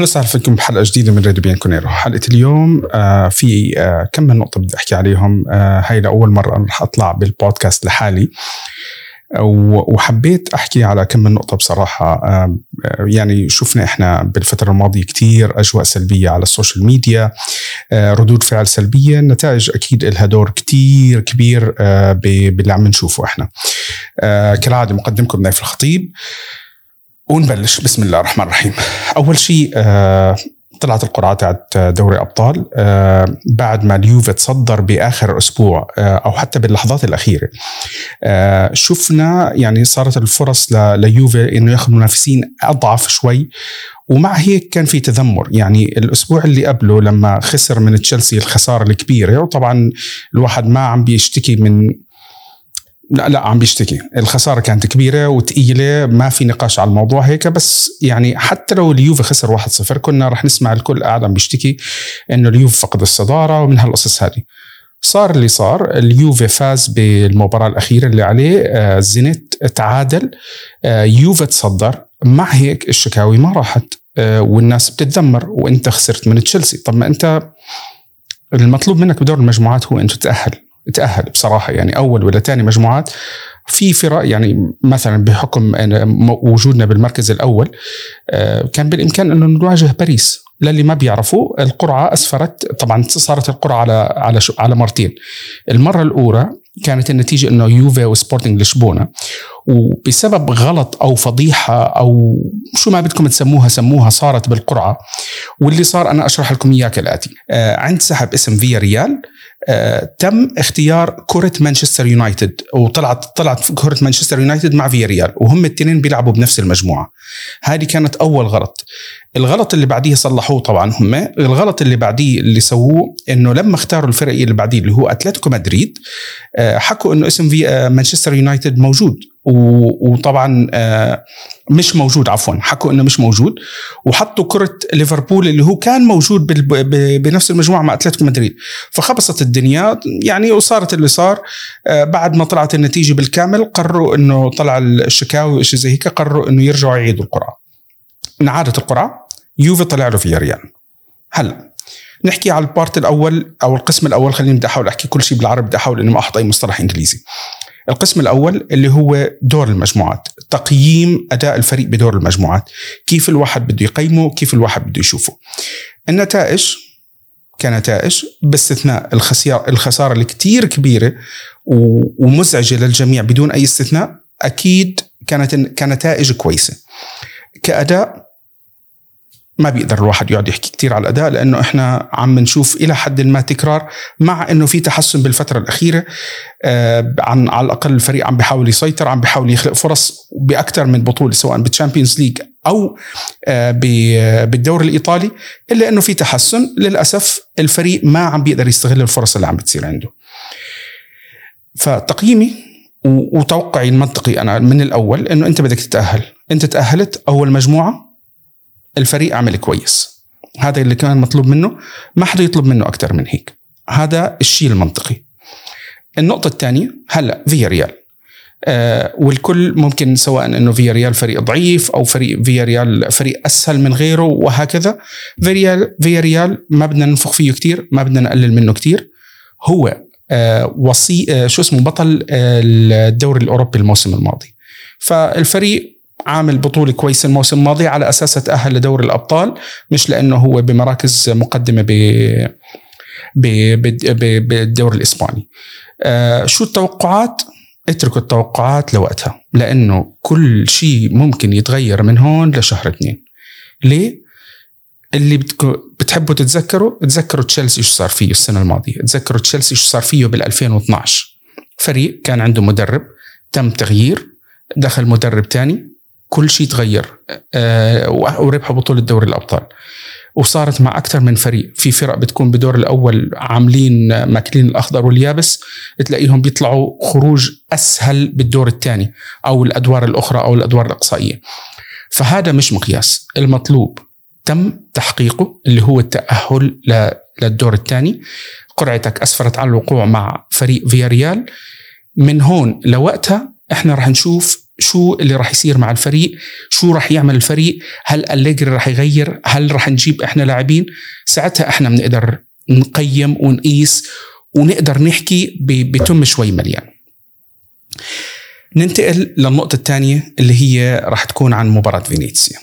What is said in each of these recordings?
أهلا وسهلا فيكم بحلقة جديدة من راديو بيانكونيرو، حلقة اليوم آه في آه كم من نقطة بدي أحكي عليهم، آه هاي لأول مرة رح أطلع بالبودكاست لحالي. وحبيت أحكي على كم من نقطة بصراحة. يعني شفنا إحنا بالفترة الماضية كثير أجواء سلبية على السوشيال ميديا. ردود فعل سلبية النتائج أكيد لها دور كثير كبير باللي عم نشوفه إحنا. كالعادة مقدمكم نايف الخطيب. ونبلش. بسم الله الرحمن الرحيم. أول شيء آه طلعت القرعة تاعت دوري أبطال. آه بعد ما اليوفي تصدر بآخر أسبوع آه أو حتى باللحظات الأخيرة شفنا يعني صارت الفرص ليوفي إنه ياخذ منافسين أضعف شوي. ومع هيك كان في تذمر. يعني الأسبوع اللي قبله لما خسر من تشيلسي الخسارة الكبيرة وطبعا الواحد ما عم بيشتكي من لا لا عم بيشتكي. الخسارة كانت كبيرة وثقيلة ما في نقاش على الموضوع هيك بس يعني حتى لو اليوفي خسر 1-0 كنا رح نسمع الكل قاعد عم بيشتكي إنه اليوفي فقد الصدارة ومن هالقصص هذه. صار اللي صار اليوفي فاز بالمباراة الأخيرة اللي عليه آه زينت تعادل آه يوفي تصدر. مع هيك الشكاوي ما راحت آه والناس بتتذمر وإنت خسرت من تشيلسي. طب ما أنت المطلوب منك بدور المجموعات هو انت تتأهل. تأهل بصراحة. يعني أول ولا ثاني مجموعات في فرق يعني مثلا بحكم وجودنا بالمركز الأول كان بالإمكان أنه نواجه باريس. للي ما بيعرفوا القرعة أسفرت طبعا صارت القرعة على على على مرتين المرة الأولى كانت النتيجة أنه يوفي وسبورتنج لشبونة. وبسبب غلط أو فضيحة أو شو ما بدكم تسموها سموها صارت بالقرعة. واللي صار أنا أشرح لكم إياه كالآتي عند سحب اسم فيا ريال آه، تم اختيار كرة مانشستر يونايتد وطلعت طلعت كرة مانشستر يونايتد مع فيا ريال وهم الاثنين بيلعبوا بنفس المجموعة. هذه كانت أول غلط. الغلط اللي بعديه صلحوه طبعا هم. الغلط اللي بعديه اللي سووه إنه لما اختاروا الفرق اللي بعديه اللي هو أتلتيكو مدريد آه، حكوا إنه اسم في آه، مانشستر يونايتد موجود. وطبعا آه، مش موجود عفوا حكوا إنه مش موجود. وحطوا كرة ليفربول اللي هو كان موجود بنفس المجموعة مع أتلتيكو مدريد. فخبصت الدنيا يعني وصارت اللي صار. بعد ما طلعت النتيجة بالكامل قرروا إنه طلع الشكاوي وشيء زي هيك قرروا إنه يرجعوا يعيدوا القرعة. انعادت القرعة يوفي طلع له فيا ريال هلا نحكي على البارت الأول أو القسم الأول خليني بدي أحاول أحكي كل شيء بالعربي بدي أحاول إني ما أحط أي مصطلح إنجليزي. القسم الأول اللي هو دور المجموعات تقييم أداء الفريق بدور المجموعات كيف الواحد بده يقيمه كيف الواحد بده يشوفه. النتائج كنتائج باستثناء الخسارة الخسارة الكتير كبيرة ومزعجة للجميع بدون أي استثناء أكيد كانت كنتائج كويسة. كأداء ما بيقدر الواحد يقعد يحكي كثير على الأداء لأنه إحنا عم نشوف إلى حد ما تكرار مع إنه في تحسن بالفترة الأخيرة آه عن على الأقل الفريق عم بيحاول يسيطر عم بيحاول يخلق فرص باكثر من بطولة سواء بال Champions League أو آه بالدوري الإيطالي إلا إنه في تحسن. للأسف الفريق ما عم بيقدر يستغل الفرص اللي عم بتصير عنده. فتقييمي وتوقعي المنطقي أنا من الأول إنه أنت بدك تتأهل. أنت تأهلت أول مجموعة الفريق عمل كويس. هذا اللي كان مطلوب منه ما حدا يطلب منه أكثر من هيك. هذا الشيء المنطقي. النقطة الثانية هلأ فيا ريال آه والكل ممكن سواء إنه فيا ريال فريق ضعيف أو فريق فيا ريال فريق أسهل من غيره وهكذا فيا ريال فيا ريال ما بدنا ننفخ فيه كثير ما بدنا نقلل منه كثير هو آه وصي آه شو اسمه بطل آه الدوري الأوروبي الموسم الماضي. فالفريق عامل بطولة كويسة الموسم الماضي على أساس تأهل لدور الأبطال مش لأنه هو بمراكز مقدمة ب بالدوري الإسباني. آه شو التوقعات؟ اتركوا التوقعات لوقتها لأنه كل شيء ممكن يتغير من هون لشهر اثنين. ليه؟ اللي بتحبوا تتذكروا؟ تذكروا تشيلسي شو صار فيه السنة الماضية. تذكروا تشيلسي شو صار فيه بال 2012 فريق كان عنده مدرب تم تغيير دخل مدرب تاني. كل شيء تغير. آه، وربحوا بطولة دوري الأبطال. وصارت مع أكثر من فريق. في فرق بتكون بدور الأول عاملين ماكلين الأخضر واليابس تلاقيهم بيطلعوا خروج أسهل بالدور الثاني أو الأدوار الأخرى أو الأدوار الإقصائية. فهذا مش مقياس. المطلوب تم تحقيقه اللي هو التأهل للدور الثاني. قرعتك أسفرت عن الوقوع مع فريق فياريال. من هون لوقتها إحنا رح نشوف شو اللي راح يصير مع الفريق؟ شو راح يعمل الفريق؟ هل أليجري راح يغير؟ هل راح نجيب إحنا لاعبين؟ ساعتها إحنا بنقدر نقيم ونقيس ونقدر نحكي بتم شوي مليان. ننتقل للنقطة الثانية اللي هي راح تكون عن مباراة فينيسيا.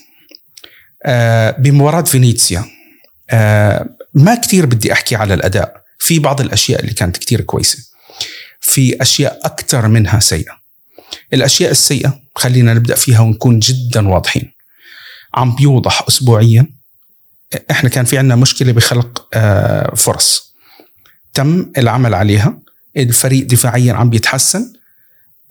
آه بمباراة فينيسيا آه ما كثير بدي أحكي على الأداء. في بعض الأشياء اللي كانت كثير كويسة. في أشياء أكثر منها سيئة. الأشياء السيئة خلينا نبدأ فيها ونكون جدا واضحين. عم بيوضح أسبوعيا إحنا كان في عندنا مشكلة بخلق آه فرص. تم العمل عليها. الفريق دفاعيا عم بيتحسن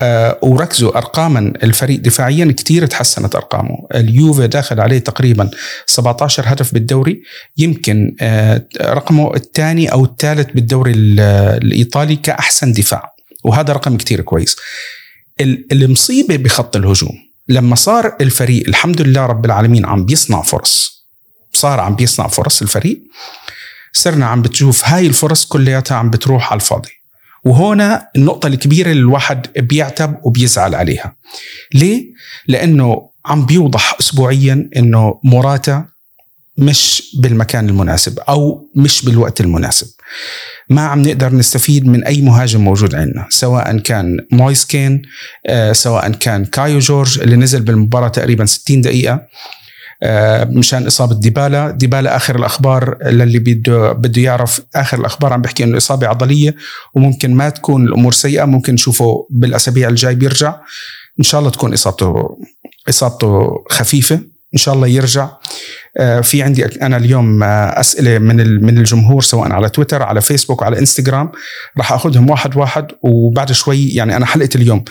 آه وركزوا ارقاما. الفريق دفاعيا كثير تحسنت أرقامه. اليوفي داخل عليه تقريبا 17 هدف بالدوري. يمكن آه رقمه الثاني أو الثالث بالدوري الإيطالي كأحسن دفاع وهذا رقم كثير كويس. المصيبه بخط الهجوم. لما صار الفريق الحمد لله رب العالمين عم بيصنع فرص. صار عم بيصنع فرص الفريق. صرنا عم بتشوف هاي الفرص كلياتها عم بتروح على الفاضي. وهنا النقطة الكبيرة اللي الواحد بيعتب وبيزعل عليها. ليه؟ لأنه عم بيوضح أسبوعيا أنه موراتا مش بالمكان المناسب أو مش بالوقت المناسب. ما عم نقدر نستفيد من أي مهاجم موجود عندنا سواء كان مويس كين آه، سواء كان كايو جورج اللي نزل بالمباراة تقريبا 60 دقيقة آه، مشان إصابة ديبالا. ديبالا آخر الأخبار للي بده بده يعرف آخر الأخبار عم بحكي إنه إصابة عضلية وممكن ما تكون الأمور سيئة ممكن نشوفه بالأسابيع الجاي بيرجع. إن شاء الله تكون اصابته إصابته خفيفة. إن شاء الله يرجع. آه، في عندي أنا اليوم آه، أسئلة من من الجمهور سواء على تويتر على فيسبوك على إنستغرام. راح آخذهم واحد واحد وبعد شوي يعني أنا حلقة اليوم.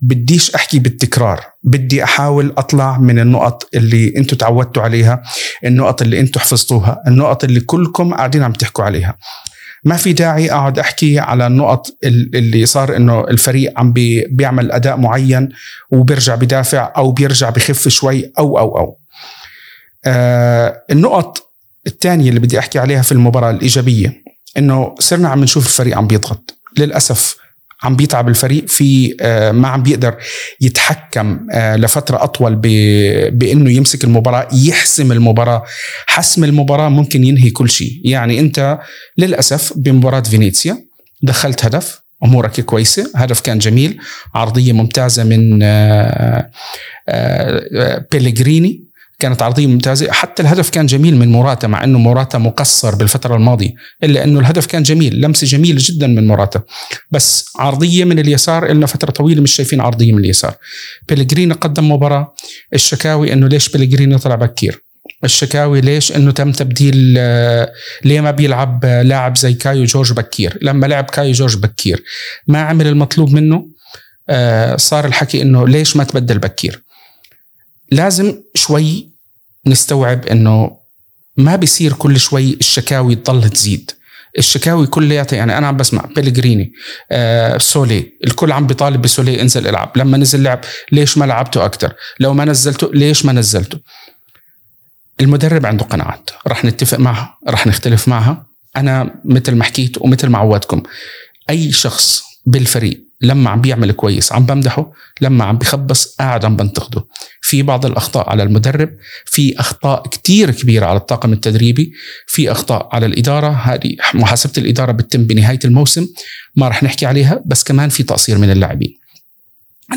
بديش أحكي بالتكرار. بدي أحاول أطلع من النقط اللي أنتم تعودتوا عليها النقط اللي أنتم حفظتوها النقط اللي كلكم قاعدين عم تحكوا عليها. ما في داعي أقعد أحكي على النقط اللي صار إنه الفريق عم بي بيعمل أداء معين وبيرجع بدافع أو بيرجع بخف شوي أو أو أو. آه النقط الثانية اللي بدي أحكي عليها في المباراة الإيجابية إنه صرنا عم نشوف الفريق عم بيضغط. للأسف عم بيتعب الفريق في آه، ما عم بيقدر يتحكم آه، لفترة أطول بإنه يمسك المباراة يحسم المباراة. حسم المباراة ممكن ينهي كل شيء. يعني أنت للأسف بمباراة فينيسيا دخلت هدف أمورك كويسة هدف كان جميل عرضية ممتازة من بيليغريني. كانت عرضية ممتازة. حتى الهدف كان جميل من موراتا مع إنه موراتا مقصر بالفترة الماضية إلا إنه الهدف كان جميل لمسة جميلة جدا من موراتا. بس عرضية من اليسار لنا فترة طويلة مش شايفين عرضية من اليسار. بيلغريني قدم مباراة الشكاوي إنه ليش بيلغريني طلع بكير؟ الشكاوي ليش إنه تم تبديل ليه ما بيلعب لاعب زي كايو جورج بكير؟ لما لعب كايو جورج بكير ما عمل المطلوب منه آه، صار الحكي إنه ليش ما تبدل بكير؟ لازم شوي نستوعب إنه ما بيصير كل شوي الشكاوي تضل تزيد. الشكاوي كلياتها يعني أنا عم بسمع بيلغريني آه سولي الكل عم بيطالب بسولي انزل العب. لما نزل لعب ليش ما لعبته أكثر لو ما نزلته ليش ما نزلته؟ المدرب عنده قناعات رح نتفق معها رح نختلف معها. أنا مثل ما حكيت ومثل ما عودتكم أي شخص بالفريق لما عم بيعمل كويس عم بمدحه لما عم بخبص قاعد عم بنتقده. في بعض الأخطاء على المدرب في أخطاء كتير كبيرة على الطاقم التدريبي في أخطاء على الإدارة. هذه محاسبة الإدارة بتتم بنهاية الموسم ما رح نحكي عليها بس كمان في تقصير من اللاعبين.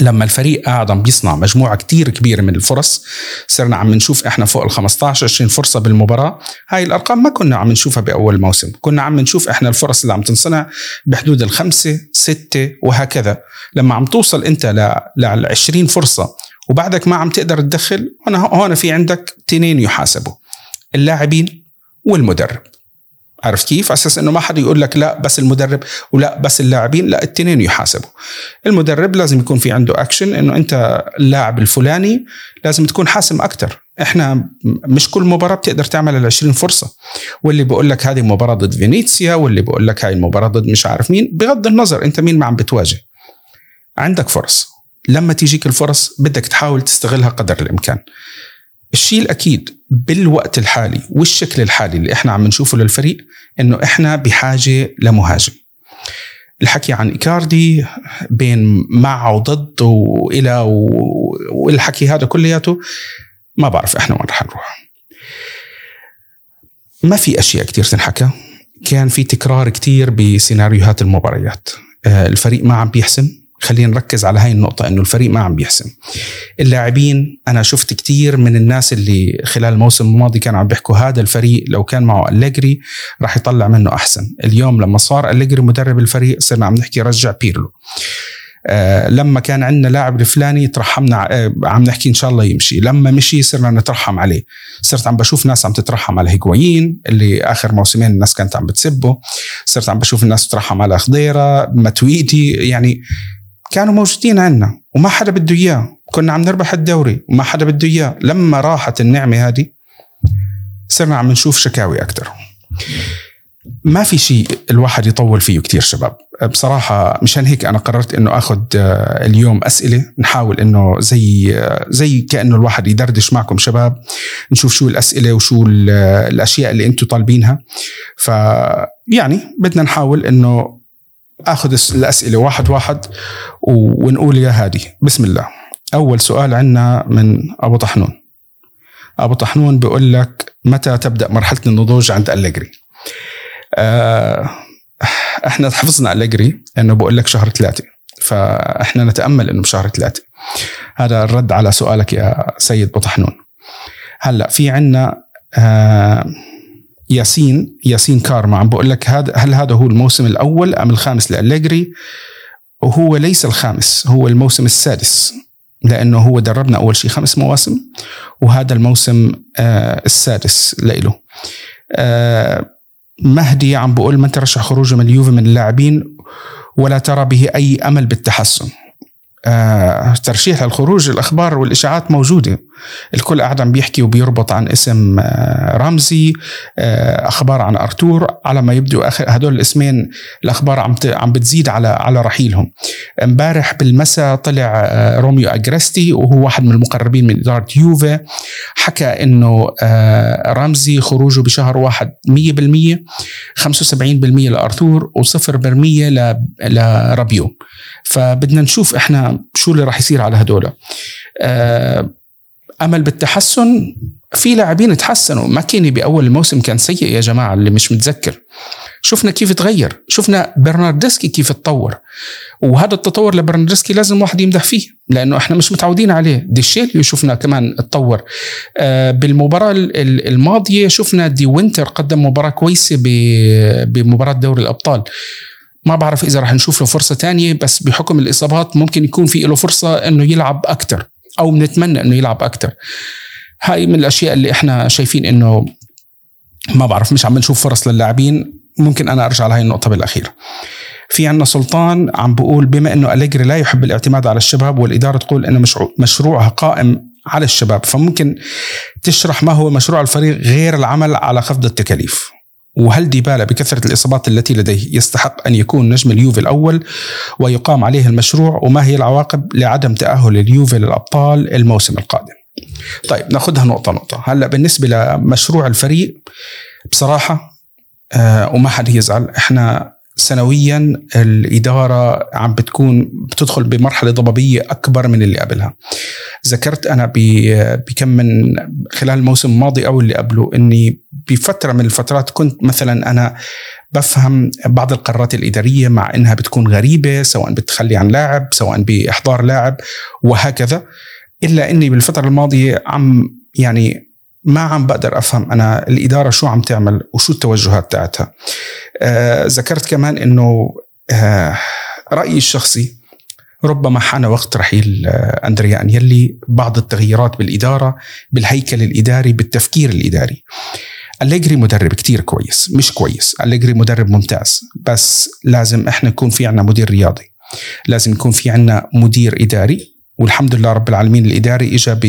لما الفريق قاعد عم بيصنع مجموعة كتير كبيرة من الفرص صرنا عم نشوف إحنا فوق ال 15 20 فرصة بالمباراة. هاي الأرقام ما كنا عم نشوفها بأول موسم. كنا عم نشوف إحنا الفرص اللي عم تنصنع بحدود الخمسه ستة وهكذا. لما عم توصل أنت ل 20 فرصة وبعدك ما عم تقدر تدخل هون في عندك تنين يحاسبوا اللاعبين والمدرب. عرفت كيف؟ على أساس إنه ما حدا يقول لك لا بس المدرب ولا بس اللاعبين لا التنين يحاسبوا. المدرب لازم يكون في عنده اكشن إنه أنت اللاعب الفلاني لازم تكون حاسم أكثر، إحنا مش كل مباراة بتقدر تعمل ال 20 فرصة واللي بيقول لك هذه مباراة ضد فينيسيا واللي بيقول لك هاي المباراة ضد مش عارف مين بغض النظر أنت مين ما عم بتواجه. عندك فرص لما تيجيك الفرص بدك تحاول تستغلها قدر الإمكان. الشيء الأكيد بالوقت الحالي والشكل الحالي اللي إحنا عم نشوفه للفريق إنه إحنا بحاجة لمهاجم. الحكي عن إيكاردي بين مع وضد وإلى والحكي هذا كلياته ما بعرف إحنا وين رح نروح. ما في أشياء كثير تنحكى. كان في تكرار كثير بسيناريوهات المباريات. آه، الفريق ما عم بيحسم. خلينا نركز على هاي النقطة إنه الفريق ما عم بيحسم. اللاعبين أنا شفت كثير من الناس اللي خلال الموسم الماضي كانوا عم بيحكوا هذا الفريق لو كان معه أليجري راح يطلع منه أحسن، اليوم لما صار أليجري مدرب الفريق صرنا عم نحكي رجع بيرلو. آه لما كان عندنا لاعب الفلاني ترحمنا آه عم نحكي إن شاء الله يمشي لما مشي صرنا نترحم عليه صرت عم بشوف ناس عم تترحم على هيغوين اللي آخر موسمين الناس كانت عم بتسبه صرت عم بشوف الناس تترحم على خضيرة متويتي يعني كانوا موجودين عندنا وما حدا بده إياه. كنا عم نربح الدوري وما حدا بده إياه. لما راحت النعمة هذه صرنا عم نشوف شكاوي أكثر ما في شيء الواحد يطول فيه كثير شباب. بصراحة مشان هيك أنا قررت إنه أخذ آه، اليوم أسئلة نحاول إنه زي آه، زي كأنه الواحد يدردش معكم شباب نشوف شو الأسئلة وشو الأشياء اللي أنتم طالبينها. فيعني بدنا نحاول إنه آخذ الأسئلة واحد واحد ونقول يا هادي. بسم الله. أول سؤال عندنا من أبو طحنون. أبو طحنون بيقول لك متى تبدأ مرحلة النضوج عند أليجري؟ آه إحنا حفظنا أليجري انه بقول لك شهر ثلاثة. فإحنا نتأمل إنه بشهر ثلاثة. هذا الرد على سؤالك يا سيد بطحنون هلأ في عندنا آه ياسين ياسين كارما. عم بقول لك هذا هل هذا هو الموسم الأول أم الخامس لأليجري؟ وهو ليس الخامس هو الموسم السادس لأنه هو دربنا أول شيء خمس مواسم وهذا الموسم آه السادس له آه مهدي عم بقول من ترشح خروجه من اليوفي من اللاعبين ولا ترى به أي أمل بالتحسن. آه ترشيح الخروج الأخبار والإشاعات موجودة. الكل قاعد عم بيحكي وبيربط عن اسم آه رمزي آه أخبار عن أرتور. على ما يبدو هدول الاسمين الأخبار عم عم بتزيد على على رحيلهم. امبارح بالمساء طلع آه روميو أجريستي وهو واحد من المقربين من إدارة يوفي حكى إنه رمزي خروجه بشهر واحد 100% 75% لأرتور و0% لرابيو. فبدنا نشوف إحنا شو اللي راح يصير على هدول. أمل بالتحسن في لاعبين تحسنوا. ماكيني بأول الموسم كان سيء يا جماعة اللي مش متذكر. شفنا كيف تغير شفنا برناردسكي كيف تطور وهذا التطور لبرناردسكي لازم واحد يمدح فيه لأنه إحنا مش متعودين عليه. دي شيليو شفنا كمان تطور آه، بالمباراة الماضية شفنا دي وينتر قدم مباراة كويسة بمباراة دوري الأبطال. ما بعرف إذا رح نشوف له فرصة تانية بس بحكم الإصابات ممكن يكون في له فرصة إنه يلعب أكثر أو بنتمنى إنه يلعب أكثر هاي من الأشياء اللي إحنا شايفين إنه ما بعرف مش عم نشوف فرص للاعبين. ممكن أنا أرجع لهي النقطة بالأخير. في عندنا سلطان عم بقول بما إنه أليجري لا يحب الاعتماد على الشباب والإدارة تقول إنه مشروع مشروعها قائم على الشباب فممكن تشرح ما هو مشروع الفريق غير العمل على خفض التكاليف؟ وهل ديبالا بكثرة الإصابات التي لديه يستحق أن يكون نجم اليوفي الأول ويقام عليه المشروع وما هي العواقب لعدم تأهل اليوفي للأبطال الموسم القادم؟ طيب ناخذها نقطة نقطة. هلأ بالنسبة لمشروع الفريق بصراحة آه وما حد يزعل إحنا سنويا الإدارة عم بتكون بتدخل بمرحلة ضبابية أكبر من اللي قبلها. ذكرت أنا بكم من خلال الموسم الماضي أو اللي قبله أني بفترة من الفترات كنت مثلا أنا بفهم بعض القرارات الإدارية مع أنها بتكون غريبة سواء بتخلي عن لاعب سواء بإحضار لاعب وهكذا إلا أني بالفترة الماضية عم يعني ما عم بقدر أفهم أنا الإدارة شو عم تعمل وشو التوجهات تاعتها. آه ذكرت كمان إنه آه رأيي الشخصي ربما حان وقت رحيل آه أندريا انيلي بعض التغييرات بالإدارة بالهيكل الإداري بالتفكير الإداري. أليجري مدرب كتير كويس مش كويس. أليجري مدرب ممتاز بس لازم إحنا يكون في عنا مدير رياضي. لازم يكون في عنا مدير إداري والحمد لله رب العالمين الإداري إجا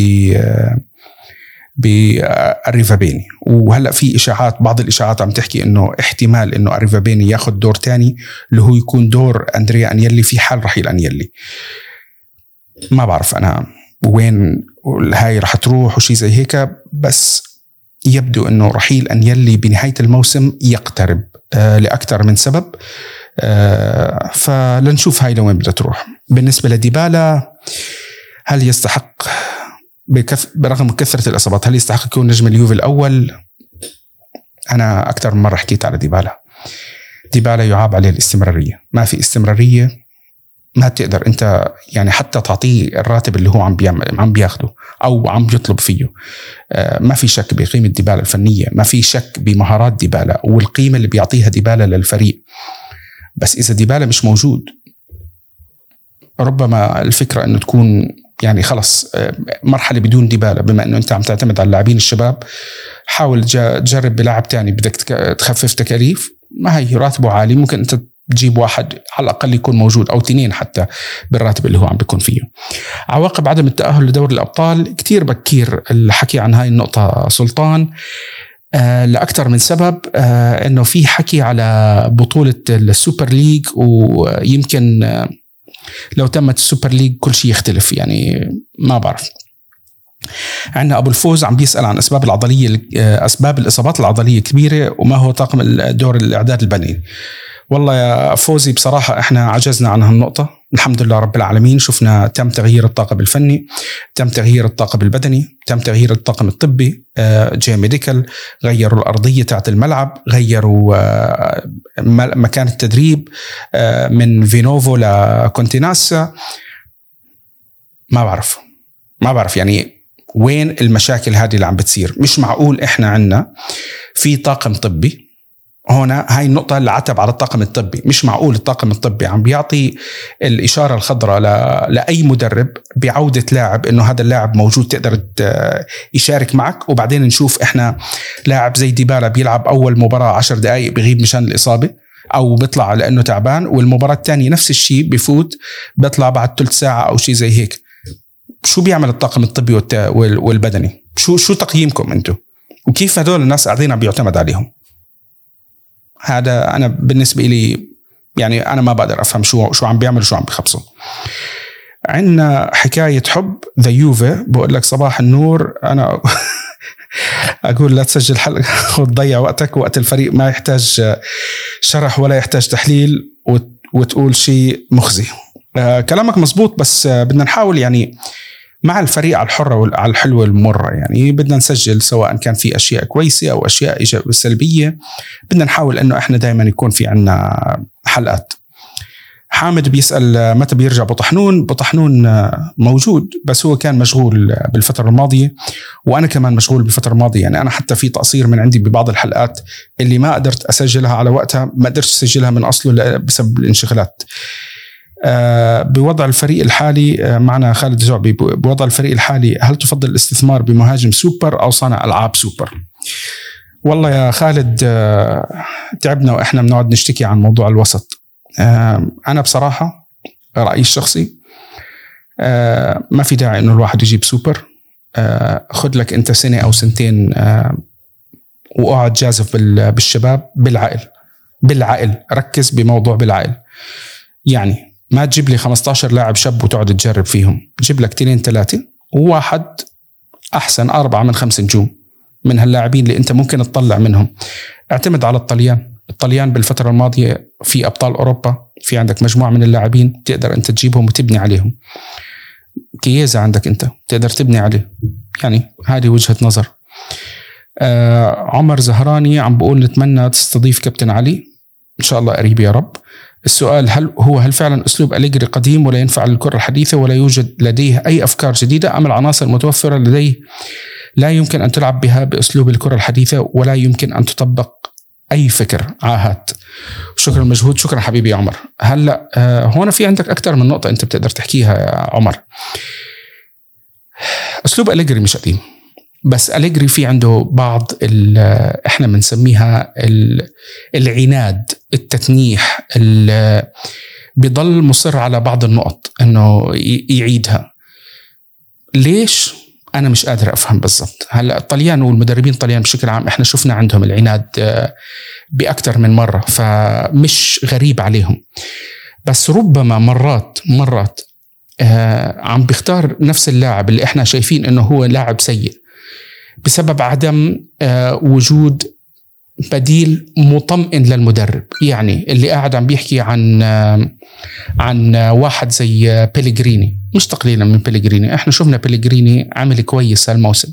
باريفابيني وهلأ في إشاعات بعض الإشاعات عم تحكي إنه احتمال إنه اريفابيني ياخذ دور تاني اللي هو يكون دور أندريا أنيلي في حال رحيل أنيلي. ما بعرف أنا وين هاي رح تروح وشي زي هيك بس يبدو أنه رحيل انيلي بنهاية الموسم يقترب لأكثر من سبب فلنشوف هاي لوين بدها تروح. بالنسبة لديبالا هل يستحق بكث... برغم كثرة الإصابات هل يستحق يكون نجم اليوفي الأول؟ أنا أكثر من مرة حكيت على ديبالا. ديبالا يعاب عليه الاستمرارية. ما في استمرارية ما بتقدر انت يعني حتى تعطيه الراتب اللي هو عم بيعمل عم بياخده أو عم بيطلب فيه. آه، ما في شك بقيمة ديبالا الفنية ما في شك بمهارات ديبالا والقيمة اللي بيعطيها ديبالا للفريق. بس إذا ديبالا مش موجود ربما الفكرة إنه تكون يعني خلص آه، مرحلة بدون ديبالا بما إنه أنت عم تعتمد على اللاعبين الشباب حاول تجرب بلاعب تاني بدك تخفف تكاليف. ما هي راتبه عالي ممكن أنت تجيب واحد على الأقل يكون موجود أو اثنين حتى بالراتب اللي هو عم بيكون فيه. عواقب عدم التأهل لدوري الأبطال كثير بكير الحكي عن هاي النقطة سلطان آه لأكثر من سبب آه إنه في حكي على بطولة ال Super League ويمكن آه لو تمت ال Super League كل شيء يختلف يعني ما بعرف عندنا أبو الفوز عم بيسأل عن أسباب العضلية أسباب الإصابات العضلية كبيرة وما هو طاقم دور الإعداد البدني. والله يا فوزي بصراحة إحنا عجزنا عن هالنقطة. الحمد لله رب العالمين شفنا تم تغيير الطاقم الفني تم تغيير الطاقم البدني تم تغيير الطاقم الطبي آه، J Medical غيروا الأرضية تاعت الملعب غيروا آه، مكان التدريب آه، من فينوفو لكونتيناسا. ما بعرف. ما بعرف يعني وين المشاكل هذه اللي عم بتصير؟ مش معقول إحنا عنا في طاقم طبي. هنا هاي النقطة اللي عتب على الطاقم الطبي. مش معقول الطاقم الطبي عم بيعطي الإشارة الخضراء ل... لأي مدرب بعودة لاعب إنه هذا اللاعب موجود تقدر يشارك معك. وبعدين نشوف إحنا لاعب زي ديبالا بيلعب أول مباراة عشر دقائق بغيب مشان الإصابة أو بيطلع لأنه تعبان والمباراة الثانية نفس الشيء بفوت بيطلع بعد ثلث ساعة أو شيء زي هيك. شو بيعمل الطاقم الطبي والبدني؟ شو شو تقييمكم أنتم وكيف هدول الناس قاعدين عم بيعتمد عليهم؟ هذا أنا بالنسبة لي يعني أنا ما بقدر أفهم شو شو عم بيعملوا شو عم بيخبصوا. عندنا حكاية حب ذا يوفي. بقول لك صباح النور. أنا أقول لا تسجل حلقة وتضيع وقتك. وقت الفريق ما يحتاج شرح ولا يحتاج تحليل. وتقول شيء مخزي. آه، كلامك مزبوط بس بدنا نحاول يعني مع الفريق على الحرة وعلى الحلوة المرة. يعني بدنا نسجل سواء كان في أشياء كويسة أو أشياء سلبية. بدنا نحاول أنه إحنا دائما يكون في عنا حلقات. حامد بيسأل متى بيرجع بطحنون؟ بطحنون موجود بس هو كان مشغول بالفترة الماضية وأنا كمان مشغول بالفترة الماضية. يعني أنا حتى في تقصير من عندي ببعض الحلقات اللي ما قدرت أسجلها على وقتها ما قدرت أسجلها من أصله بسبب الانشغالات. بوضع الفريق الحالي آه، معنا خالد جعبي بوضع الفريق الحالي هل تفضل الاستثمار بمهاجم سوبر أو صانع ألعاب سوبر؟ والله يا خالد آه، تعبنا وإحنا بنقعد نشتكي عن موضوع الوسط. أنا بصراحة رأيي الشخصي ما في داعي إنه الواحد يجيب سوبر. خذ لك أنت سنة أو سنتين وأقعد جازف بالشباب بالعقل. بالعقل ركز بموضوع بالعقل. يعني ما تجيب لي 15 لاعب شاب وتقعد تجرب فيهم. جيب لك اثنين ثلاثة وواحد أحسن أربعة من خمس نجوم من هاللاعبين اللي أنت ممكن تطلع منهم. اعتمد على الطليان. الطليان بالفترة الماضية في أبطال أوروبا في عندك مجموعة من اللاعبين تقدر أنت تجيبهم وتبني عليهم. كييزا عندك أنت تقدر تبني عليه. يعني هذه وجهة نظر. آه عمر زهراني عم بقول نتمنى تستضيف كابتن علي. إن شاء الله قريب يا رب. السؤال هل هو هل فعلا أسلوب أليجري قديم ولا ينفع للكرة الحديثة ولا يوجد لديه أي أفكار جديدة؟ أم العناصر المتوفرة لديه لا يمكن أن تلعب بها بأسلوب الكرة الحديثة ولا يمكن أن تطبق أي فكر عاهات؟ شكرا مجهود. شكرا حبيبي يا عمر. هلأ آه، هون في عندك أكثر من نقطة أنت بتقدر تحكيها يا عمر. أسلوب أليجري مش قديم بس أليجري في عنده بعض إحنا بنسميها العناد. التتنيح بيضل مصر على بعض النقط إنه يعيدها. ليش؟ أنا مش قادر أفهم بالضبط. هلأ الطليان والمدربين الطليان بشكل عام إحنا شفنا عندهم العناد آه، باكثر من مرة فمش غريب عليهم. بس ربما مرات مرات آه، عم بيختار نفس اللاعب اللي إحنا شايفين إنه هو لاعب سيء بسبب عدم آه، وجود بديل مطمئن للمدرب. يعني اللي قاعد عم بيحكي عن عن واحد زي بيليجريني مش تقليلا من بيليجريني إحنا شفنا بيليجريني عمل كويس هالموسم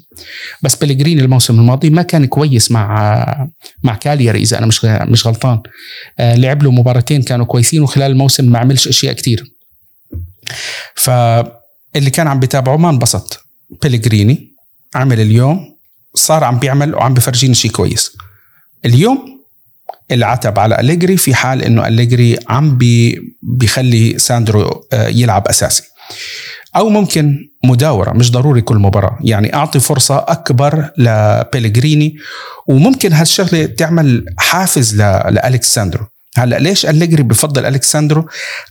بس بيليجريني الموسم الماضي ما كان كويس مع مع كالياري إذا أنا مش مش غلطان. آه، لعب له مباراتين كانوا كويسين وخلال الموسم ما عملش أشياء كتير. فاللي كان عم بيتابعه ما انبسط. بيليجريني عمل اليوم صار عم بيعمل وعم بفرجيني شيء كويس. اليوم العتب على أليجري في حال إنه أليجري عم بي بيخلي ساندرو آه، يلعب أساسي. أو ممكن مداورة مش ضروري كل مباراة. يعني أعطي فرصة أكبر لبيلغريني وممكن هالشغلة تعمل حافز لالكساندرو هلا ليش أليجري بفضل الكساندرو؟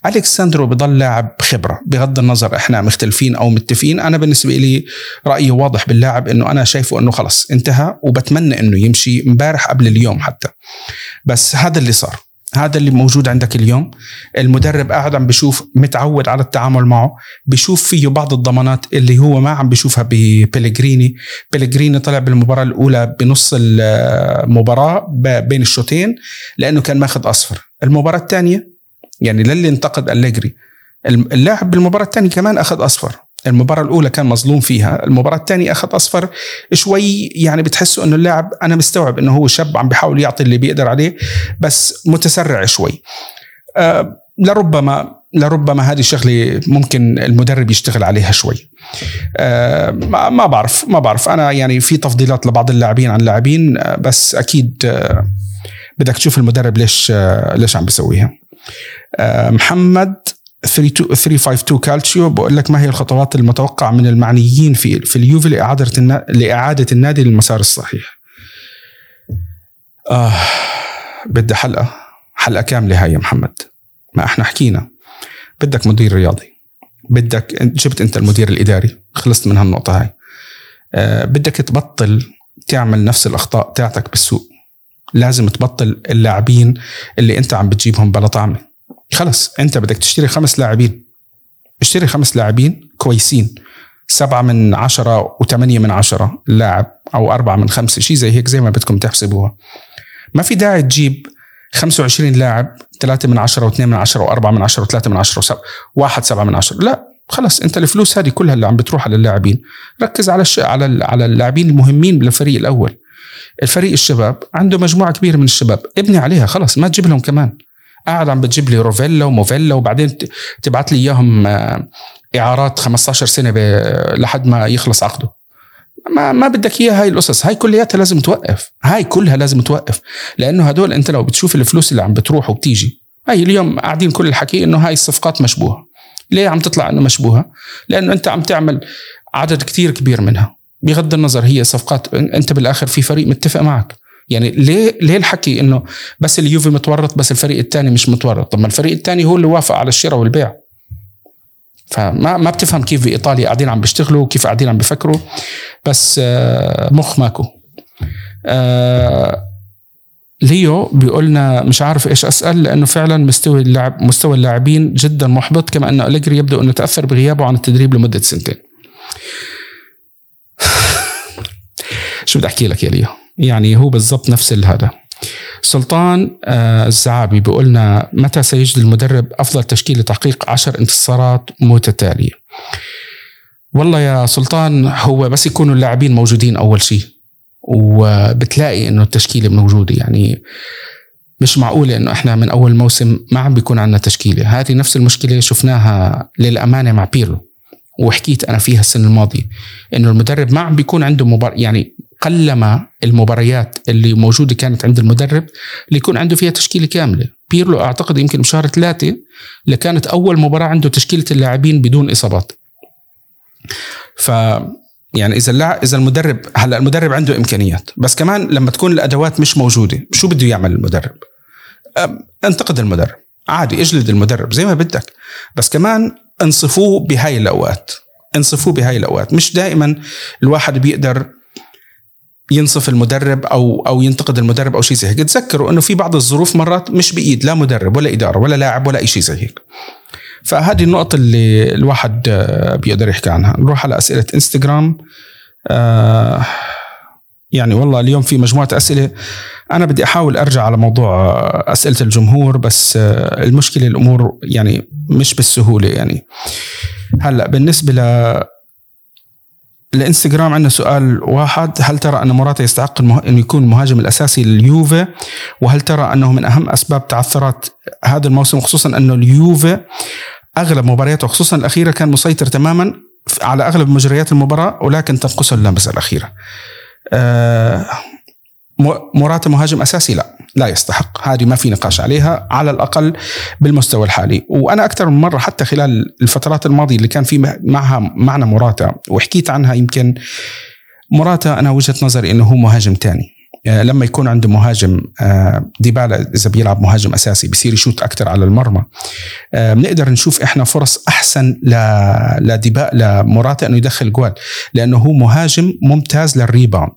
الكساندرو بضل لاعب خبرة بغض النظر إحنا مختلفين أو متفقين أنا بالنسبة لي رأيي واضح باللاعب إنه أنا شايفه إنه خلص انتهى وبتمنى إنه يمشي امبارح قبل اليوم حتى بس هذا اللي صار هذا اللي موجود عندك اليوم. المدرب قاعد عم بشوف متعود على التعامل معه بشوف فيه بعض الضمانات اللي هو ما عم بشوفها ببلغريني بلغريني طلع بالمباراة الأولى بنص المباراة بين الشوطين لأنه كان ماخذ أصفر. المباراة الثانية يعني للي انتقد أليجري اللاعب بالمباراة الثانية كمان أخذ أصفر. المباراة الأولى كان مظلوم فيها. المباراة الثانية أخذ أصفر شوي يعني بتحسوا أنه اللاعب أنا مستوعب أنه هو شاب عم بيحاول يعطي اللي بيقدر عليه بس متسرع شوي. أه لربما لربما هذه شغلة ممكن المدرب يشتغل عليها شوي. أه ما بعرف ما بعرف. أنا يعني في تفضيلات لبعض اللاعبين عن لاعبين أه بس أكيد أه بدك تشوف المدرب ليش أه ليش عم بيسويها أه محمد 352 كالتشيو بقول لك ما هي الخطوات المتوقعة من المعنيين في في اليوفي لإعادة لإعادة النادي للمسار الصحيح. آه بدها حلقة حلقة كاملة هاي يا محمد. ما إحنا حكينا. بدك مدير رياضي. بدك جبت أنت المدير الإداري. خلصت من هالنقطة هاي. آه بدك تبطل تعمل نفس الأخطاء تاعتك بالسوق. لازم تبطل اللاعبين اللي أنت عم بتجيبهم بلا طعمة. خلص انت بدك تشتري خمس لاعبين. اشتري خمس لاعبين كويسين. سبعة من عشرة وثمانية من عشرة لاعب أو أربعة من خمسة شيء زي هيك زي ما بدكم تحسبوها. ما في داعي تجيب 25 لاعب ثلاثة من عشرة واثنين من عشرة وأربعة من عشرة وثلاثة من عشرة وسبعة واحد سبعة من عشرة. لا خلص انت الفلوس هذه كلها اللي عم بتروح على اللاعبين. ركز على الش... على على اللاعبين المهمين للفريق الأول. الفريق الشباب عنده مجموعة كبيرة من الشباب ابني عليها خلص ما تجيب لهم كمان. قاعد عم بتجيب لي روفيلا وموفيلا وبعدين تبعت لي إياهم آه، إعارات 15 سنة لحد ما يخلص عقده. ما ما بدك إياها هاي القصص. هاي كلياتها لازم توقف. هاي كلها لازم توقف. لأنه هدول أنت لو بتشوف الفلوس اللي عم بتروح وبتيجي هاي اليوم قاعدين كل الحكي إنه هاي الصفقات مشبوهة. ليه عم تطلع إنه مشبوهة؟ لأنه أنت عم تعمل عدد كتير كبير منها. بغض النظر هي صفقات أنت بالآخر في فريق متفق معك. يعني ليه ليه الحكي إنه بس اليوفي متورط بس الفريق الثاني مش متورط؟ طب ما الفريق الثاني هو اللي وافق على الشراء والبيع. فما ما بتفهم كيف بإيطاليا قاعدين عم بيشتغلوا وكيف قاعدين عم بيفكروا. بس آه، مخ ماكو. آه، ليو بيقولنا مش عارف إيش أسأل لأنه فعلا مستوى اللاعب مستوى اللاعبين جدا محبط كما أن أليجري يبدو أنه تأثر بغيابه عن التدريب لمدة سنتين. شو بدي أحكي لك يا ليو؟ يعني هو بالضبط نفس هذا سلطان آه، الزعابي بيقولنا متى سيجد المدرب أفضل تشكيل لتحقيق عشر انتصارات متتالية؟ والله يا سلطان هو بس يكونوا اللاعبين موجودين أول شيء وبتلاقي إنه التشكيلة موجودة. يعني مش معقولة إنه إحنا من أول موسم ما عم بيكون عندنا تشكيلة. هذه نفس المشكلة شفناها للأمانة مع بيرلو وحكيت أنا فيها السنة الماضية إنه المدرب ما عم بيكون عنده مبار يعني قلما المباريات اللي موجودة كانت عند المدرب اللي يكون عنده فيها تشكيلة كاملة. بيرلو أعتقد يمكن بشهر ثلاثة اللي كانت أول مباراة عنده تشكيلة اللاعبين بدون إصابات. ف يعني إذا اللاعب إذا المدرب هلأ المدرب عنده إمكانيات بس كمان لما تكون الأدوات مش موجودة شو بده يعمل المدرب؟ انتقد المدرب عادي اجلد المدرب زي ما بدك بس كمان انصفوه بهاي الأوقات انصفوه بهاي الأوقات. مش دائما الواحد بيقدر ينصف المدرب أو أو ينتقد المدرب أو شيء زي هيك. تذكروا إنه في بعض الظروف مرات مش بإيد لا مدرب ولا إدارة ولا لاعب ولا شيء زي هيك. فهذه النقطة اللي الواحد آه، بيقدر يحكي عنها. نروح على أسئلة إنستغرام. آه يعني والله اليوم في مجموعة أسئلة أنا بدي أحاول أرجع على موضوع أسئلة الجمهور بس المشكلة الأمور يعني مش بالسهولة يعني هلأ بالنسبة ل الانستغرام عندنا سؤال واحد هل ترى أن موراتا يستحق. إنه يكون المهاجم الأساسي لليوفي وهل ترى أنه من أهم أسباب تعثرات هذا الموسم خصوصا انه اليوفي أغلب مبارياته خصوصا الأخيرة كان مسيطر تماما على أغلب مجريات المباراة ولكن تنقصه اللمسه الأخيرة. آه موراتا مهاجم أساسي لا لا يستحق. هذه ما في نقاش عليها على الأقل بالمستوى الحالي. وأنا أكثر من مرة حتى خلال الفترات الماضية اللي كان في معها معنا موراتا وحكيت عنها يمكن موراتا أنا وجهة نظري إنه هو مهاجم ثاني آه، لما يكون عنده مهاجم آه، ديبالا إذا بيلعب مهاجم أساسي بصير يشوت أكثر على المرمى. آه، بنقدر نشوف إحنا فرص أحسن لديبا لموراتا إنه يدخل جوال لأنه هو مهاجم ممتاز لل rebound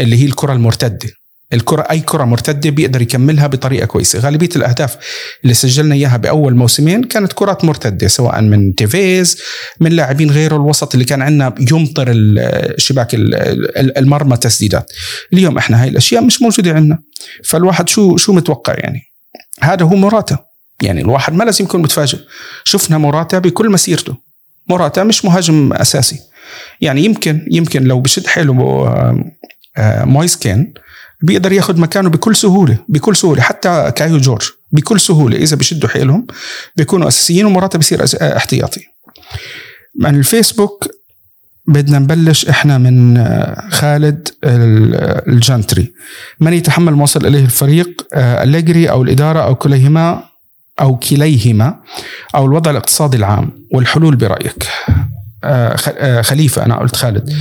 اللي هي الكرة المرتدة. الكرة أي كرة مرتدة بيقدر يكملها بطريقة كويسة. غالبية الأهداف اللي سجلنا إياها بأول موسمين كانت كرات مرتدة سواء من تيفيز من لاعبين غيره الوسط اللي كان عندنا يمطر الشباك المرمى تسديدات اليوم إحنا هاي الأشياء مش موجودة عندنا. فالواحد شو شو متوقع يعني؟ هذا هو مراتا يعني الواحد ما لازم يكون متفاجئ. شفنا مراتا بكل مسيرته. مراتا مش مهاجم أساسي. يعني يمكن يمكن لو بشد حيله آه، مويس كين بيقدر ياخذ مكانه بكل سهولة بكل سهولة حتى كايو جورج بكل سهولة. إذا بشدوا حيلهم بيكونوا أساسيين ومرات بيصير احتياطي. من الفيسبوك بدنا نبلش إحنا من آه، خالد الجانتري من يتحمل ما وصل إليه الفريق آه، أليجري أو الإدارة أو كليهما أو كليهما أو الوضع الاقتصادي العام والحلول برأيك؟ آه، خليفة أنا قلت خالد.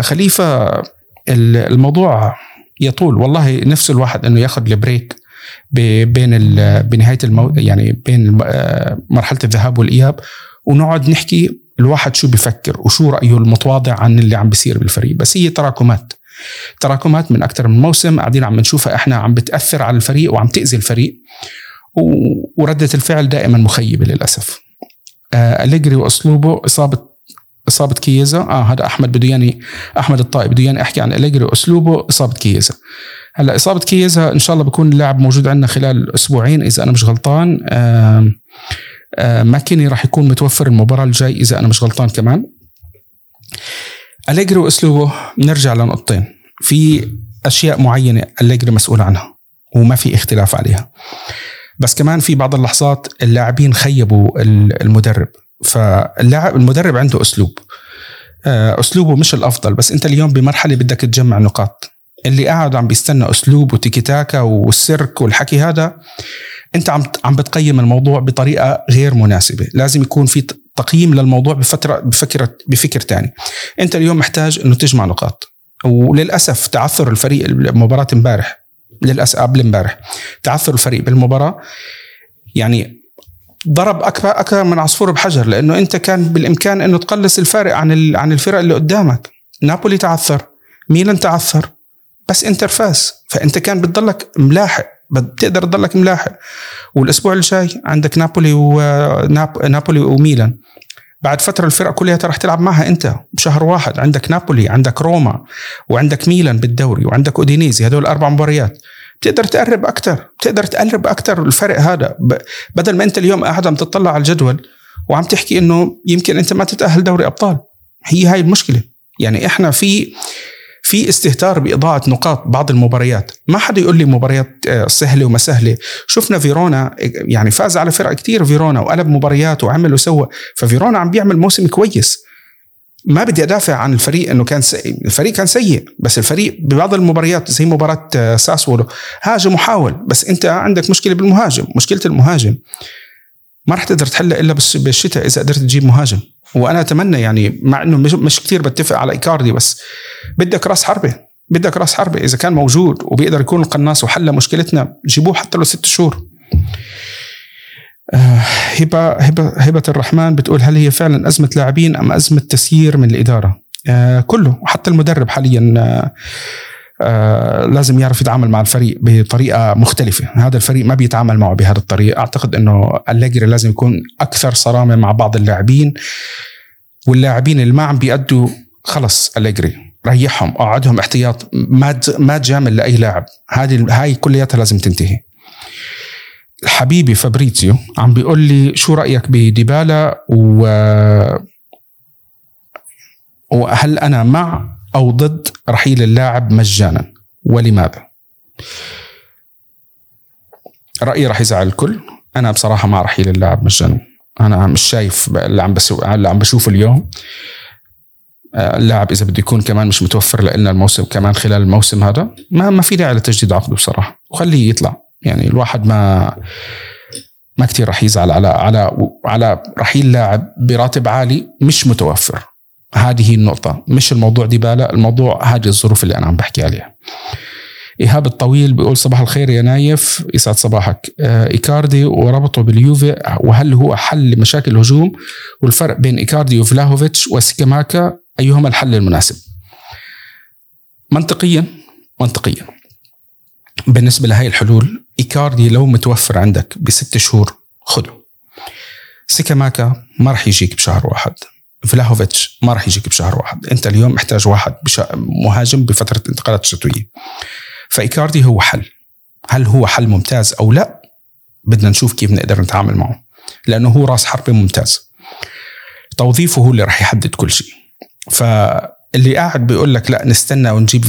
خليفة الموضوع يطول. والله نفس الواحد إنه ياخذ ال break بين بنهاية المو يعني بين آه، مرحلة الذهاب والإياب ونقعد نحكي الواحد شو بفكر وشو رأيه المتواضع عن اللي عم بيصير بالفريق. بس هي تراكمات. تراكمات من أكثر من موسم قاعدين عم نشوفها إحنا عم بتأثر على الفريق وعم تأذي الفريق وردة الفعل دائما مخيبة للأسف. آه أليجري وأسلوبه إصابة إصابة كييزا. آه هذا أحمد بده ياني أحمد الطائب بده ياني أحكي عن أليجري وأسلوبه إصابة كييزا. هلأ إصابة كييزا إن شاء الله بكون اللاعب موجود عندنا خلال أسبوعين إذا أنا مش غلطان. آه آه ماكيني راح يكون متوفر المباراة الجاي إذا أنا مش غلطان كمان. أليجري وأسلوبه نرجع لنقطتين. في أشياء معينة أليجري مسؤول عنها وما في اختلاف عليها. بس كمان في بعض اللحظات اللاعبين خيبوا المدرب. فاللاعب المدرب عنده أسلوب. آه، أسلوبه مش الأفضل بس أنت اليوم بمرحلة بدك تجمع نقاط. اللي قاعد عم بيستنى أسلوب وتيكي تاكا والسيرك والحكي هذا أنت عم عم بتقيم الموضوع بطريقة غير مناسبة. لازم يكون في تقييم للموضوع بفتره بفكره بفكر ثاني أنت اليوم محتاج إنه تجمع نقاط. وللأسف تعثر الفريق المباراة امبارح للاسف قبل امبارح تعثر الفريق بالمباراة. يعني ضرب أكثر أكثر من عصفور بحجر لأنه أنت كان بالإمكان أنه تقلص الفارق عن عن الفرق اللي قدامك. نابولي تعثر ميلان تعثر بس إنتر فاز. فأنت كان بتضلك ملاحق بتقدر تضلك ملاحق. والأسبوع الجاي عندك نابولي ونابولي وميلان. بعد فترة الفرق كلها رح تلعب معها أنت بشهر واحد. عندك نابولي عندك روما وعندك ميلان بالدوري وعندك أودينيزي. هدول أربع مباريات. بتقدر تقرب أكثر بتقدر تقرب أكثر الفرق هذا. بدل ما أنت اليوم قاعد عم تطلع على الجدول وعم تحكي إنه يمكن أنت ما تتأهل دوري أبطال هي هاي المشكلة. يعني إحنا في في استهتار باضاعه نقاط بعض المباريات. ما حدا يقول لي مباريات آه، سهلة وما سهلة. شفنا فيرونا يعني فاز على فرق كتير فيرونا وقلب مباريات وعمل وسوى. ففيرونا عم بيعمل موسم كويس. ما بدي أدافع عن الفريق إنه كان سيء. الفريق كان سيء بس الفريق ببعض المباريات زي مباراة آه، ساسولو هاجم وحاول بس أنت عندك مشكلة بالمهاجم مشكلة المهاجم. ما راح تقدر تحلها إلا بالشتاء إذا قدرت تجيب مهاجم. وأنا أتمنى يعني مع إنه مش, كثير بتفق على إيكاردي بس بدك رأس حربة بدك رأس حربة إذا كان موجود وبيقدر يكون القناص وحل مشكلتنا جيبوه حتى لو ست شهور. آه، هبة هبة هبة الرحمن بتقول هل هي فعلا أزمة لاعبين أم أزمة تسيير من الإدارة؟ آه كله وحتى المدرب حاليا آه آه لازم يعرف يتعامل مع الفريق بطريقة مختلفة، هذا الفريق ما بيتعامل معه بهذه الطريقة، أعتقد إنه أليجري لازم يكون أكثر صرامة مع بعض اللاعبين. واللاعبين اللي ما عم بيأدوا خلص أليجري ريحهم قعدهم احتياط ما ما تجامل لأي لاعب. هذه هاي كلياتها لازم تنتهي. حبيبي فابريتيو عم بيقول لي شو رأيك بديبالا و وهل أنا مع أو ضد رحيل اللاعب مجانا؟ ولماذا؟ رأيي راح يزعل الكل. أنا بصراحة مع رحيل اللاعب مجانا. أنا مش شايف اللي عم بسو... اللي عم بشوفه اليوم. آه، اللاعب إذا بده يكون كمان مش متوفر لنا الموسم كمان خلال الموسم هذا ما ما في داعي لتجديد عقده بصراحة. وخليه يطلع. يعني الواحد ما ما كثير رح يزعل على على على رحيل لاعب براتب عالي مش متوفر. هذه النقطة. مش الموضوع ديبالا الموضوع هذه الظروف اللي أنا عم بحكي عليها. إيهاب الطويل بيقول صباح الخير يا نايف. يسعد صباحك. آه إيكاردي وربطه باليوفي وهل هو حل لمشاكل الهجوم؟ والفرق بين إيكاردي وفلاهوفيتش وسكاماكا أيهما الحل المناسب؟ منطقيا منطقيا. بالنسبة لهي الحلول إيكاردي لو متوفر عندك بست شهور خده سيكاماكا ما راح يجيك بشهر واحد. فلاهوفيتش ما راح يجيك بشهر واحد. أنت اليوم محتاج واحد مهاجم بفترة انتقالات الشتوية فإيكاردي هو حل. هل هو حل ممتاز أو لا؟ بدنا نشوف كيف نقدر نتعامل معه. لأنه هو راس حربة ممتاز. توظيفه هو اللي راح يحدد كل شيء. فاللي قاعد بيقول لك لا نستنى ونجيب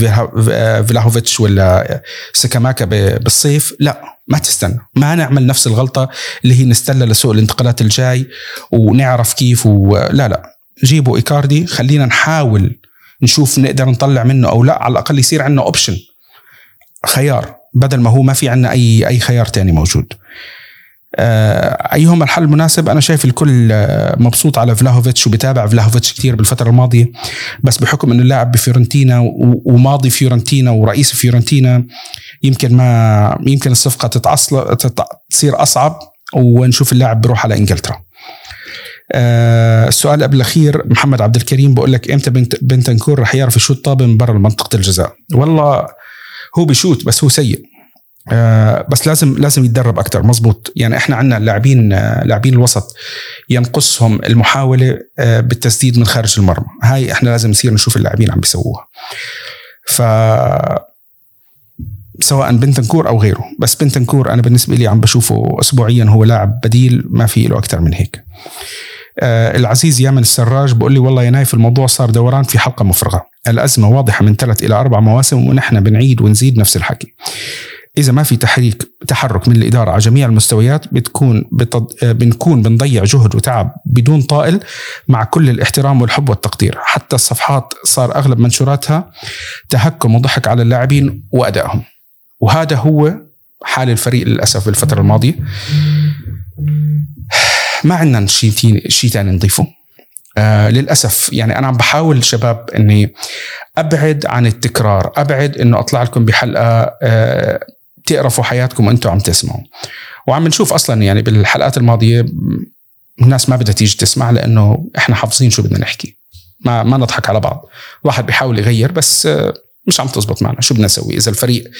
فلاهوفيتش ولا سكاماكا بالصيف لا ما تستنى. ما نعمل نفس الغلطة اللي هي نستنى لسوق الانتقالات الجاي ونعرف كيف ولا لا جيبوا إيكاردي خلينا نحاول نشوف نقدر نطلع منه أو لا على الأقل يصير عندنا option خيار بدل ما هو ما في عندنا اي أي خيار تاني موجود. أيهما الحل المناسب؟ أنا شايف الكل آه، مبسوط على فلاهوفيتش وبتابع فلاهوفيتش كثير بالفترة الماضية. بس بحكم إنه اللاعب بفيورنتينا وماضي فيورنتينا ورئيس فيورنتينا يمكن ما يمكن الصفقة تتعصل تصير أصعب ونشوف اللاعب بيروح على إنجلترا. آه السؤال قبل الأخير محمد عبد الكريم بقول لك إمتى بنت بنتنكور رح يعرف يشوت طابه من برا منطقه الجزاء؟ والله هو بيشوت بس هو سيء. آه بس لازم لازم يتدرب أكثر مزبوط يعني إحنا عندنا لاعبين آه لاعبين الوسط ينقصهم المحاولة آه بالتسديد من خارج المرمى. هاي إحنا لازم نصير نشوف اللاعبين عم بيسووها. ف سواء بنتنكور أو غيره. بس بنتنكور أنا بالنسبة لي عم بشوفه اسبوعيا هو لاعب بديل ما في له أكثر من هيك. آه العزيز يامن السراج بقول لي والله يا نايف الموضوع صار دوران في حلقة مفرغة. الأزمة واضحة من ثلاث إلى أربع مواسم ونحن بنعيد ونزيد نفس الحكي. إذا ما في تحريك تحرك من الإدارة على جميع المستويات بتكون بتض... بنكون بنضيع جهد وتعب بدون طائل مع كل الاحترام والحب والتقدير. حتى الصفحات صار أغلب منشوراتها تهكم وضحك على اللاعبين وأدائهم. وهذا هو حال الفريق للأسف بالفترة الماضية. ما عندنا شيء شيء ثاني نضيفه. آه للأسف يعني أنا عم بحاول شباب إني أبعد عن التكرار أبعد إنه أطلع لكم بحلقة آه تقرفوا حياتكم وأنتم عم تسمعوا. وعم نشوف أصلا يعني بالحلقات الماضية الناس ما بدها تيجي تسمع لأنه إحنا حافظين شو بدنا نحكي. ما ما نضحك على بعض. واحد بيحاول يغير بس آه مش عم تزبط معنا. شو بدنا نسوي؟ إذا الفريق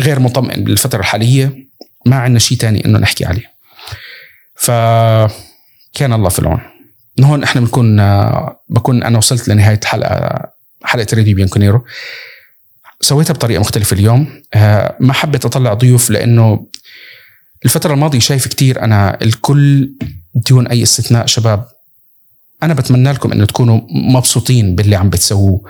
غير مطمئن بالفترة الحالية ما عندنا شيء تاني إنه نحكي عليه. فكان الله في العون. هون إحنا بنكون بكون أنا وصلت لنهاية حلقة حلقه راديو بيانكونيرو سويتها بطريقة مختلفة اليوم. آه، ما حبيت أطلع ضيوف لأنه الفترة الماضية شايف كتير أنا الكل دون أي استثناء شباب. أنا بتمنى لكم إنه تكونوا مبسوطين باللي عم بتسووه.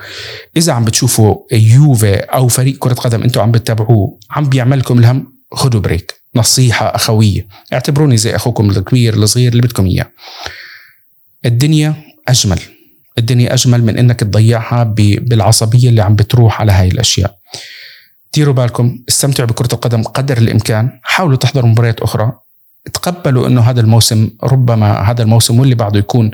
إذا عم بتشوفوا يوفي أو فريق كرة قدم أنتم عم بتتابعوه عم بيعملكم الهم خذوا بريك. نصيحة أخوية. اعتبروني زي أخوكم الكبير الصغير اللي بدكم إياه. الدنيا أجمل. الدنيا أجمل من إنك تضيعها بالعصبية اللي عم بتروح على هاي الأشياء. ديروا بالكم استمتعوا بكرة القدم قدر الإمكان. حاولوا تحضروا مباريات أخرى. تقبلوا إنه هذا الموسم ربما هذا الموسم واللي بعده يكون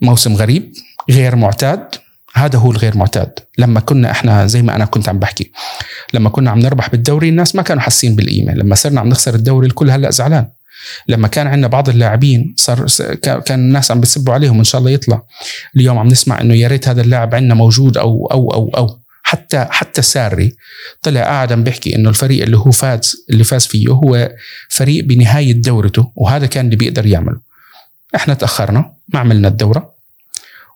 موسم غريب غير معتاد. هذا هو الغير معتاد. لما كنا إحنا زي ما أنا كنت عم بحكي. لما كنا عم نربح بالدوري الناس ما كانوا حاسين بالقيمة. لما صرنا عم نخسر الدوري الكل هلأ زعلان. لما كان عندنا بعض اللاعبين صار كان الناس عم بيسبوا عليهم ان شاء الله يطلع. اليوم عم نسمع إنه يا ريت هذا اللاعب عندنا موجود أو أو أو أو. حتى حتى ساري طلع قاعد عم بيحكي إنه الفريق اللي هو فاز اللي فاز فيه هو فريق بنهاية دورته وهذا كان اللي بيقدر يعمله. إحنا تأخرنا ما عملنا الدورة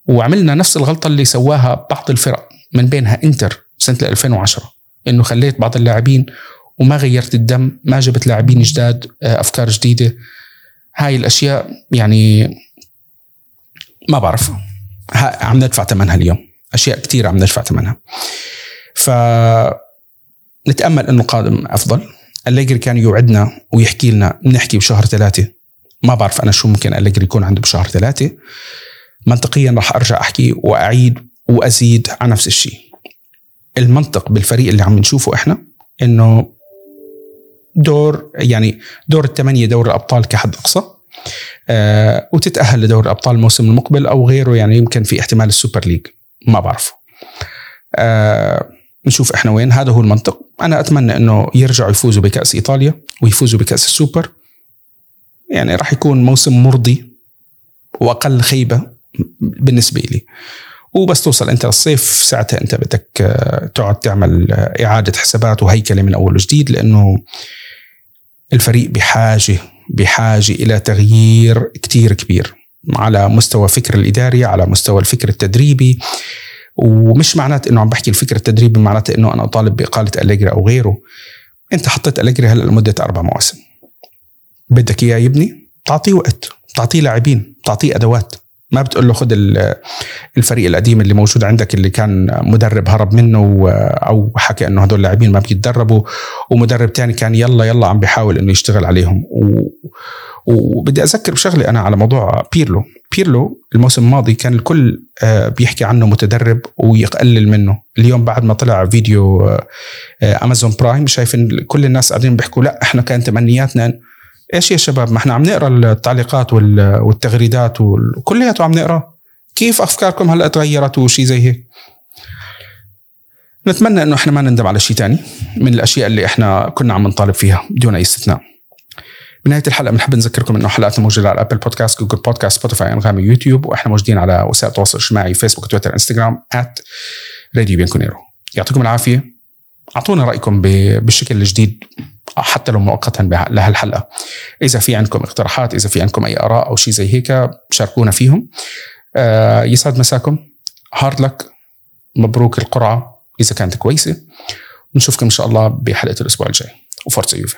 وعملنا نفس الغلطة اللي سواها بعض الفرق من بينها إنتر سنة 2010 إنه خليت بعض اللاعبين وما غيرت الدم ما جبت لاعبين جداد آه، أفكار جديدة. هاي الأشياء يعني ما بعرف عم ندفع ثمنها اليوم. أشياء كثير عم ندفع ثمنها ف نتأمل إنه قادم أفضل. أليجري كان يوعدنا ويحكي لنا بنحكي بشهر ثلاثة. ما بعرف أنا شو ممكن أليجري يكون عنده بشهر ثلاثة. منطقيا راح أرجع أحكي وأعيد وأزيد على نفس الشيء. المنطق بالفريق اللي عم نشوفه إحنا إنه دور يعني دور الثمانية دور الأبطال كحد أقصى آه وتتأهل لدور الأبطال الموسم المقبل أو غيره يعني يمكن في احتمال ال Super League ما بعرف آه نشوف إحنا وين. هذا هو المنطق. أنا أتمنى إنه يرجعوا يفوزوا بكأس إيطاليا ويفوزوا بكأس السوبر. يعني راح يكون موسم مرضي وأقل خيبة بالنسبة لي. وبس توصل أنت للصيف ساعتها أنت بدك آه، تقعد تعمل آه، إعادة حسابات وهيكلة من أول وجديد لأنه الفريق بحاجة بحاجة إلى تغيير كتير كبير على مستوى الفكر الإداري على مستوى الفكر التدريبي. ومش معناته إنه عم بحكي الفكر التدريبي معناته إنه أنا أطالب بإقالة أليجري أو غيره. أنت حطيت أليجري هلأ لمدة أربع مواسم. بدك إياه يبني تعطيه وقت تعطيه لاعبين تعطيه أدوات. ما بتقول له خذ الفريق القديم اللي موجود عندك اللي كان مدرب هرب منه أو حكى إنه هدول اللاعبين ما بيتدربوا ومدرب تاني كان يلا يلا عم بيحاول إنه يشتغل عليهم. و وبدي أذكر بشغلة أنا على موضوع بيرلو. بيرلو الموسم الماضي كان الكل آه، بيحكي عنه متدرب ويقلل منه. اليوم بعد ما طلع فيديو Amazon Prime شايف كل الناس قاعدين بيحكوا لا إحنا كان تمنياتنا إيش يا شباب؟ ما إحنا عم نقرأ التعليقات والتغريدات وكلياته عم نقرأ. كيف أفكاركم هلأ تغيرت وشي زي هيك؟ نتمنى إنه إحنا ما نندم على شيء ثاني من الأشياء اللي إحنا كنا عم نطالب فيها بدون أي استثناء. بنهاية الحلقة بنحب نذكركم إنه حلقاتنا موجودة على Apple Podcast Google Podcast Spotify Anghami YouTube وإحنا موجودين على وسائل التواصل الاجتماعي Facebook Twitter Instagram راديو بيانكونيرو يعطيكم العافية. أعطونا رأيكم بالشكل الجديد. حتى لو مؤقتا لهالحلقه إذا في عندكم اقتراحات إذا في عندكم أي آراء أو شيء زي هيك شاركونا فيهم. آه يسعد مساكم. hard luck مبروك القرعة إذا كانت كويسة. ونشوفكم إن شاء الله بحلقة الأسبوع الجاي. و Forza Juve